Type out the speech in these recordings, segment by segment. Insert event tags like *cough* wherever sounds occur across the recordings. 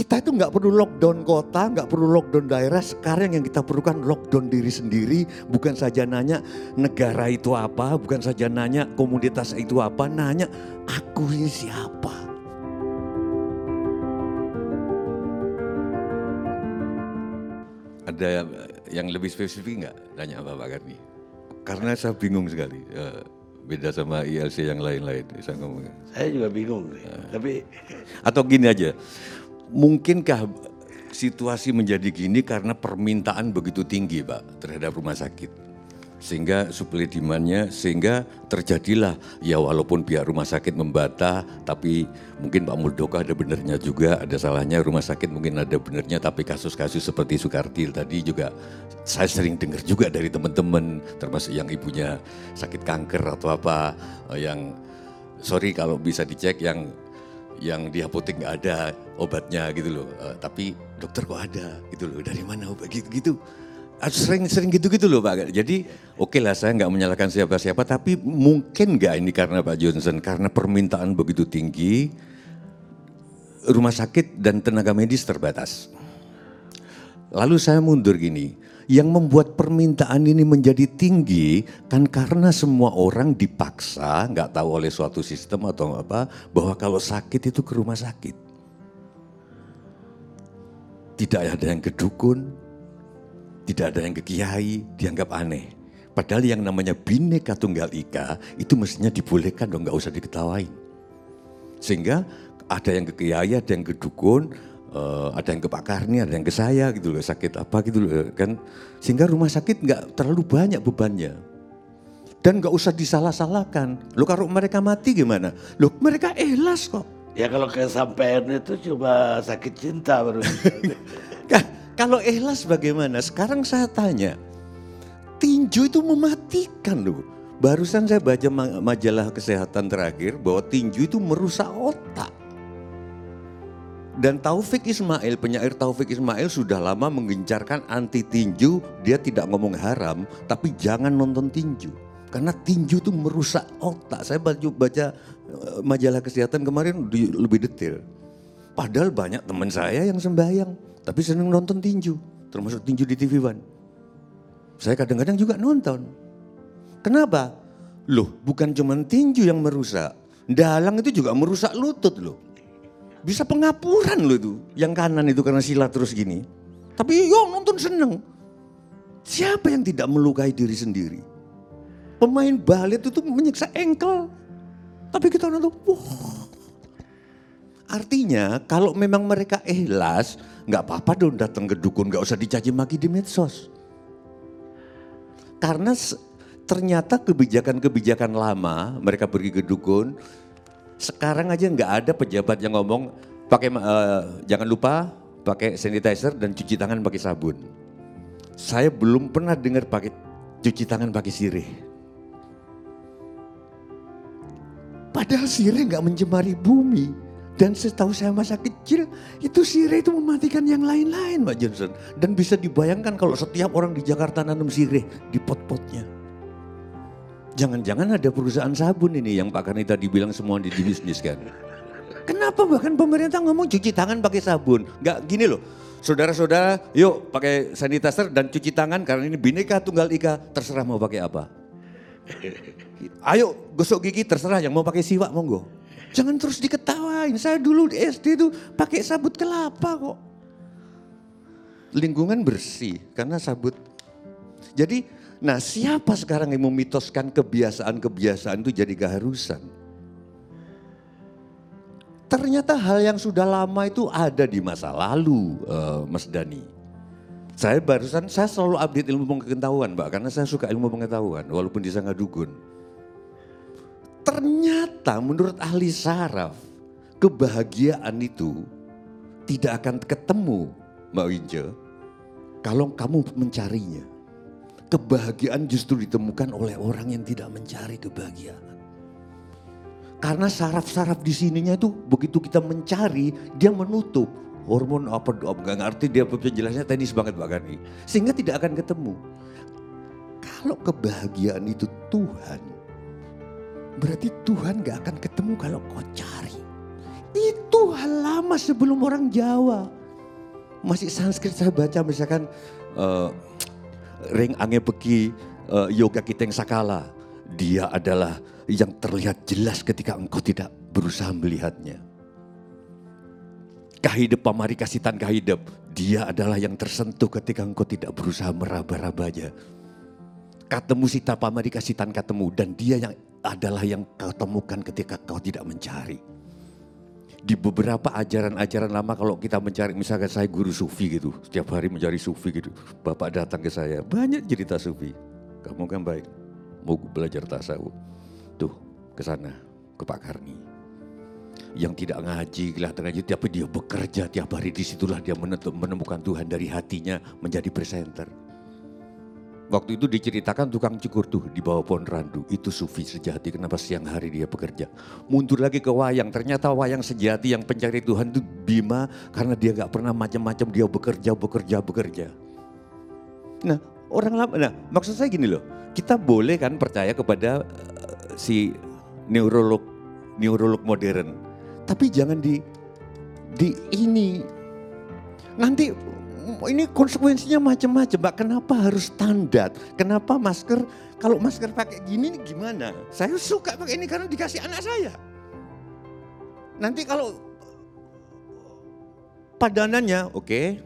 kita itu nggak perlu lockdown kota, nggak perlu lockdown daerah. Sekarang yang kita perlukan lockdown diri sendiri, bukan saja nanya negara itu apa, bukan saja nanya komunitas itu apa, nanya aku ini siapa. Ada yang lebih spesifik nggak? Nanya apa Pak Karni? Karena saya bingung sekali. Eh, beda sama ILC yang lain-lain. Saya ngomong. Saya juga bingung nih. Tapi Atau gini aja, mungkinkah situasi menjadi gini karena permintaan begitu tinggi Pak terhadap rumah sakit? Sehingga supply demand-nya, sehingga terjadilah ya walaupun pihak rumah sakit membantah, tapi mungkin Pak Muldoko ada benernya juga, ada salahnya rumah sakit mungkin ada benernya, tapi kasus-kasus seperti Soekartil tadi juga saya sering dengar juga dari teman-teman, termasuk yang ibunya sakit kanker atau apa, eh, yang sorry kalau bisa dicek yang yang di apotek nggak ada obatnya gitu loh. Eh, tapi dokter kok ada gitu loh. Dari mana obat gitu gitu. Sering-sering gitu-gitu loh Pak. Jadi oke lah saya nggak menyalahkan siapa-siapa. Tapi mungkin nggak ini karena Pak Johnson. Karena permintaan begitu tinggi. Rumah sakit dan tenaga medis terbatas. Lalu saya mundur gini. Yang membuat permintaan ini menjadi tinggi kan karena semua orang dipaksa, nggak tahu oleh suatu sistem atau apa, bahwa kalau sakit itu ke rumah sakit. Tidak ada yang ke dukun, tidak ada yang ke kiai, dianggap aneh. Padahal yang namanya bineka tunggal ika itu mestinya dibolehkan dong, nggak usah diketawain. Sehingga ada yang ke kiai, ada yang ke dukun, eh, ada yang ke Pak Karni, ada yang ke saya gitu loh, sakit apa gitu loh kan. Sehingga rumah sakit nggak terlalu banyak bebannya. Dan nggak usah disalah-salahkan. Loh kalau mereka mati gimana? Loh mereka ikhlas kok. ya kalau kesampaian itu cuma sakit cinta baru. Kah, *laughs* kalau ikhlas bagaimana? Sekarang saya tanya, tinju itu mematikan loh. Barusan saya baca ma- majalah kesehatan terakhir bahwa tinju itu merusak otak. Dan Taufik Ismail, penyair Taufik Ismail sudah lama menggencarkan anti tinju. Dia tidak ngomong haram, tapi jangan nonton tinju. Karena tinju itu merusak otak. Saya baca, baca eh, majalah kesehatan kemarin di- lebih detail. Padahal banyak teman saya yang sembahyang, tapi seneng nonton tinju. Termasuk tinju di TV One. Saya kadang-kadang juga nonton. Kenapa? Loh, bukan cuma tinju yang merusak. Dalang itu juga merusak lutut loh. Bisa pengapuran loh itu. Yang kanan itu karena silat terus gini. Tapi yo nonton seneng. Siapa yang tidak melukai diri sendiri? Pemain balet itu menyiksa engkel. Tapi kita nonton, wah. Artinya kalau memang mereka ikhlas, nggak apa-apa dong datang ke dukun, nggak usah dicaci maki di medsos. Karena ternyata kebijakan-kebijakan lama mereka pergi ke dukun. Sekarang aja nggak ada pejabat yang ngomong pakai eh, jangan lupa pakai sanitizer dan cuci tangan pakai sabun. Saya belum pernah dengar pakai cuci tangan pakai sirih. Padahal sirih nggak mencemari bumi. Dan setahu saya masa kecil itu sirih itu mematikan yang lain-lain Mbak Johnson. Dan bisa dibayangkan kalau setiap orang di Jakarta nanam sirih di pot-potnya. Jangan-jangan ada perusahaan sabun ini yang Pak Karni tadi bilang semua di bisnis kan. Kenapa bahkan pemerintah ngomong cuci tangan pakai sabun? Nggak gini loh. Saudara-saudara, yuk pakai sanitizer dan cuci tangan karena ini bineka tunggal ika, terserah mau pakai apa. Ayo gosok gigi terserah yang mau pakai siwak monggo. Jangan terus diketawain. Saya dulu di SD itu pakai sabut kelapa kok. Lingkungan bersih karena sabut. Jadi, nah siapa sekarang yang memitoskan kebiasaan-kebiasaan itu jadi keharusan? Ternyata hal yang sudah lama itu ada di masa lalu, eh, Mas Dani. Saya barusan, saya selalu update ilmu pengetahuan, Mbak, karena saya suka ilmu pengetahuan, walaupun di sana dukun. Ternyata menurut ahli saraf, kebahagiaan itu tidak akan ketemu, Mbak Wince, kalau kamu mencarinya. Kebahagiaan justru ditemukan oleh orang yang tidak mencari kebahagiaan. Karena saraf-saraf di sininya itu begitu kita mencari, dia menutup. Hormon apa, nggak ngerti dia penjelasnya teknis banget Pak Gani. Sehingga tidak akan ketemu. Kalau kebahagiaan itu Tuhan, berarti Tuhan gak akan ketemu kalau kau cari. Itu hal lama sebelum orang Jawa. Masih Sanskrit saya baca misalkan uh, Ring Ange Beki uh, Yoga Kiteng Sakala. Dia adalah yang terlihat jelas ketika engkau tidak berusaha melihatnya. Kahidep pamari kasitan kahidep. Dia adalah yang tersentuh ketika engkau tidak berusaha meraba-rabanya. Katemu sita pamari kasitan katemu. Dan dia yang adalah yang kau temukan ketika kau tidak mencari di beberapa ajaran-ajaran lama kalau kita mencari misalkan saya guru sufi gitu setiap hari mencari sufi gitu bapak datang ke saya banyak cerita sufi. Kamu kan baik mau belajar tasawuf. Tuh ke sana ke Pak Karni. Yang tidak ngaji kelihatan ngaji tapi dia bekerja tiap hari di situlah dia menemukan Tuhan dari hatinya menjadi presenter Waktu itu diceritakan tukang cukur tuh di bawah pohon randu. Itu sufi sejati kenapa siang hari dia bekerja. Mundur lagi ke wayang. Ternyata wayang sejati yang pencari Tuhan itu Bima. Karena dia gak pernah macam-macam dia bekerja, bekerja, bekerja. Nah orang lama, nah maksud saya gini loh. Kita boleh kan percaya kepada uh, si neurolog, neurolog modern. Tapi jangan di, di ini. Nanti ini konsekuensinya macam-macam, Mbak. Kenapa harus standar? Kenapa masker, kalau masker pakai gini gimana? Saya suka pakai ini karena dikasih anak saya. Nanti kalau padanannya, oke, okay,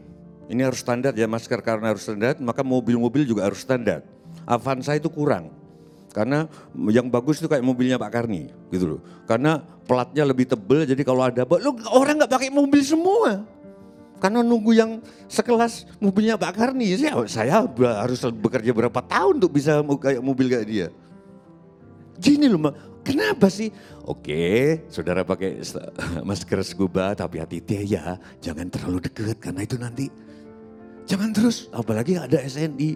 ini harus standar ya masker karena harus standar, maka mobil-mobil juga harus standar. Avanza itu kurang. Karena yang bagus itu kayak mobilnya Pak Karni gitu loh. Karena platnya lebih tebel jadi kalau ada lo orang nggak pakai mobil semua. Karena nunggu yang sekelas mobilnya Pak Karni, saya, saya harus bekerja berapa tahun untuk bisa kayak mobil kayak dia. Gini loh, kenapa sih? Oke, saudara pakai *laughs* masker scuba tapi hati-hati ya, jangan terlalu dekat karena itu nanti jangan terus, apalagi ada SNI.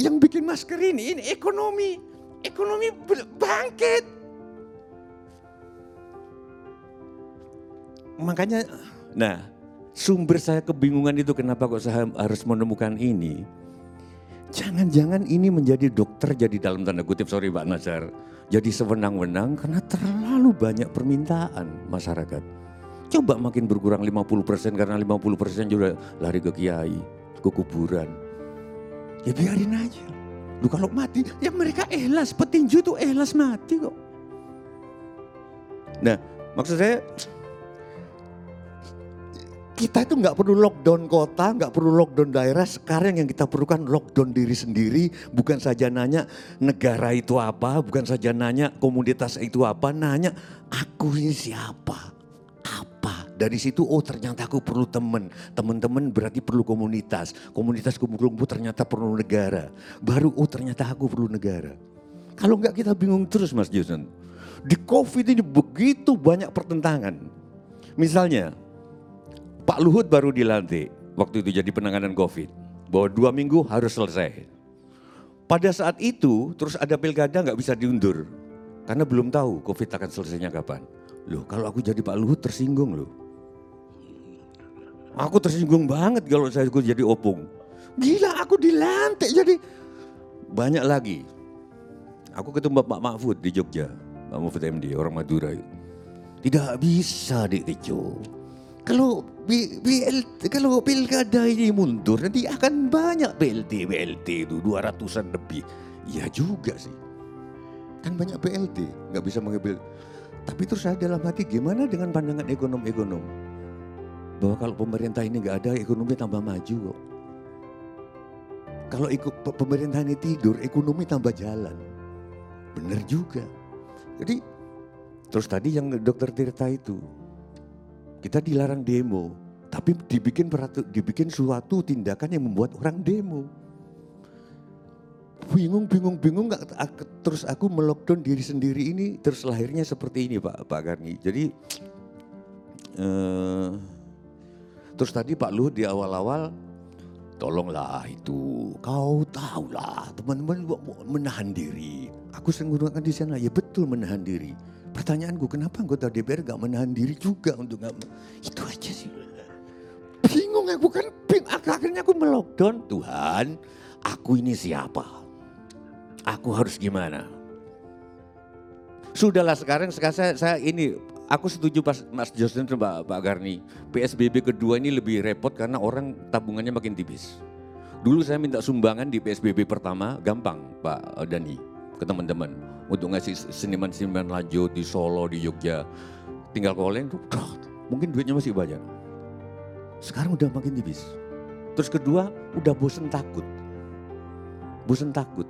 Yang bikin masker ini, ini ekonomi, ekonomi bangkit. Makanya Nah, sumber saya kebingungan itu kenapa kok saya harus menemukan ini. Jangan-jangan ini menjadi dokter jadi dalam tanda kutip, sorry Pak Nazar. Jadi sewenang-wenang karena terlalu banyak permintaan masyarakat. Coba makin berkurang 50% karena 50% juga lari ke kiai, ke kuburan. Ya biarin aja. Lu kalau mati, ya mereka ikhlas. Petinju itu ikhlas mati kok. Nah, maksud saya kita itu nggak perlu lockdown kota, nggak perlu lockdown daerah. Sekarang yang kita perlukan lockdown diri sendiri. Bukan saja nanya negara itu apa, bukan saja nanya komunitas itu apa, nanya aku ini siapa, apa. Dari situ oh ternyata aku perlu teman, teman-teman berarti perlu komunitas, komunitas kumpul-kumpul ternyata perlu negara. Baru oh ternyata aku perlu negara. Kalau nggak kita bingung terus Mas Jason. Di COVID ini begitu banyak pertentangan. Misalnya Pak Luhut baru dilantik waktu itu jadi penanganan COVID. Bahwa dua minggu harus selesai. Pada saat itu terus ada pilkada nggak bisa diundur. Karena belum tahu COVID akan selesainya kapan. Loh kalau aku jadi Pak Luhut tersinggung loh. Aku tersinggung banget kalau saya jadi opung. Gila aku dilantik jadi banyak lagi. Aku ketemu Pak Mahfud di Jogja. Pak Mahfud MD orang Madura. Tidak bisa Dik Tejo. Kalau BLT, kalau pilkada ini mundur nanti akan banyak BLT, BLT itu 200-an lebih. Iya juga sih. Kan banyak BLT, nggak bisa mengambil. Tapi terus saya dalam hati gimana dengan pandangan ekonom-ekonom? Bahwa kalau pemerintah ini nggak ada, ekonomi tambah maju kok. Kalau pemerintah ini tidur, ekonomi tambah jalan. Benar juga. Jadi terus tadi yang dokter Tirta itu, kita dilarang demo, tapi dibikin peratu, dibikin suatu tindakan yang membuat orang demo. Bingung, bingung, bingung nggak terus aku melockdown diri sendiri ini terus lahirnya seperti ini Pak Pak Karni. Jadi eh, terus tadi Pak Luhut di awal-awal tolonglah itu kau tahulah teman-teman menahan diri. Aku sering gunakan di sana ya betul menahan diri Pertanyaanku, kenapa anggota DPR gak menahan diri juga untuk gak... Itu aja sih. Bingung aku kan, bing, akhirnya aku melockdown. Tuhan, aku ini siapa? Aku harus gimana? Sudahlah sekarang, sekarang saya, saya ini aku setuju pas Mas Justin dan Pak, Pak Garni. PSBB kedua ini lebih repot karena orang tabungannya makin tipis. Dulu saya minta sumbangan di PSBB pertama, gampang Pak Dani ke teman-teman untuk ngasih seniman-seniman lanjut di Solo, di Jogja. Tinggal calling mungkin duitnya masih banyak. Sekarang udah makin tipis. Terus kedua, udah bosen takut. Bosen takut.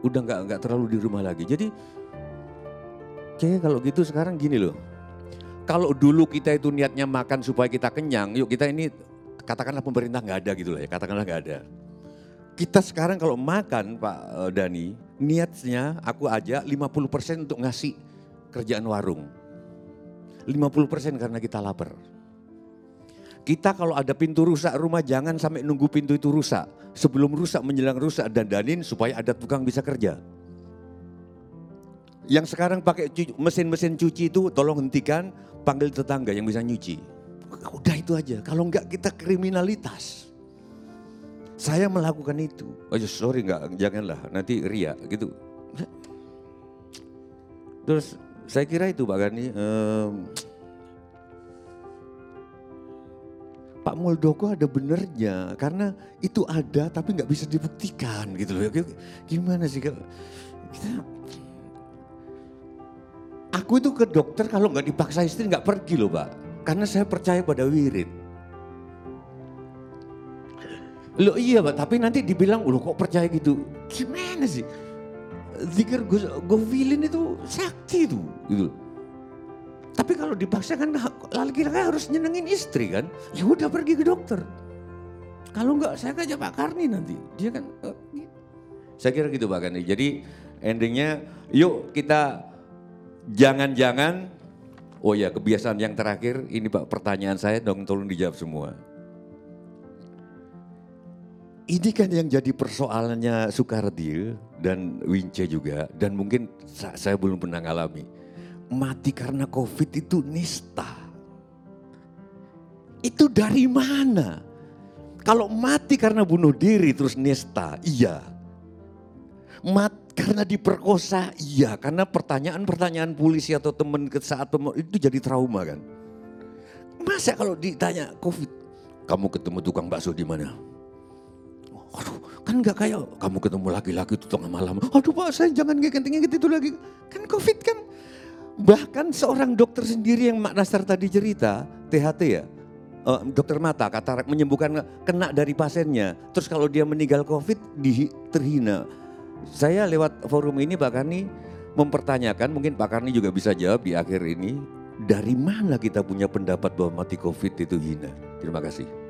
Udah nggak nggak terlalu di rumah lagi. Jadi Kayaknya kalau gitu sekarang gini loh. Kalau dulu kita itu niatnya makan supaya kita kenyang, yuk kita ini katakanlah pemerintah nggak ada gitu lah ya, katakanlah nggak ada. Kita sekarang kalau makan Pak eh, Dani, niatnya aku aja 50% untuk ngasih kerjaan warung. 50% karena kita lapar. Kita kalau ada pintu rusak rumah jangan sampai nunggu pintu itu rusak. Sebelum rusak menjelang rusak dan danin supaya ada tukang bisa kerja. Yang sekarang pakai mesin-mesin cuci itu tolong hentikan, panggil tetangga yang bisa nyuci. Udah itu aja, kalau enggak kita kriminalitas. Saya melakukan itu. Oh sorry enggak, janganlah nanti ria gitu. Terus saya kira itu Pak Gani, um, Pak Muldoko ada benernya karena itu ada tapi nggak bisa dibuktikan gitu loh. Gimana sih kita Aku itu ke dokter kalau nggak dipaksa istri nggak pergi loh pak. Karena saya percaya pada wirid. Loh iya pak, tapi nanti dibilang, loh kok percaya gitu. Gimana sih? Zikir gofilin itu sakti itu. Gitu. Tapi kalau dipaksa kan laki-laki harus nyenengin istri kan. Ya udah pergi ke dokter. Kalau enggak saya ngajak Pak Karni nanti. Dia kan, uh, saya kira gitu Pak Karni. Jadi endingnya yuk kita Jangan-jangan, oh ya kebiasaan yang terakhir, ini Pak pertanyaan saya dong tolong dijawab semua. Ini kan yang jadi persoalannya Soekardi dan Wince juga, dan mungkin saya belum pernah ngalami. Mati karena COVID itu nista. Itu dari mana? Kalau mati karena bunuh diri terus nista, iya. Mati karena diperkosa, iya. Karena pertanyaan-pertanyaan polisi atau teman saat itu jadi trauma kan. Masa kalau ditanya COVID, kamu ketemu tukang bakso di mana? Aduh, kan nggak kayak kamu ketemu laki-laki itu tengah malam. Aduh pak, saya jangan ngegent-ngegent itu lagi. Kan COVID kan. Bahkan seorang dokter sendiri yang Mak Nasar tadi cerita, THT ya, uh, dokter mata katarak menyembuhkan kena dari pasiennya. Terus kalau dia meninggal COVID, di, terhina saya lewat forum ini Pak Karni mempertanyakan, mungkin Pak Karni juga bisa jawab di akhir ini, dari mana kita punya pendapat bahwa mati COVID itu hina? Terima kasih.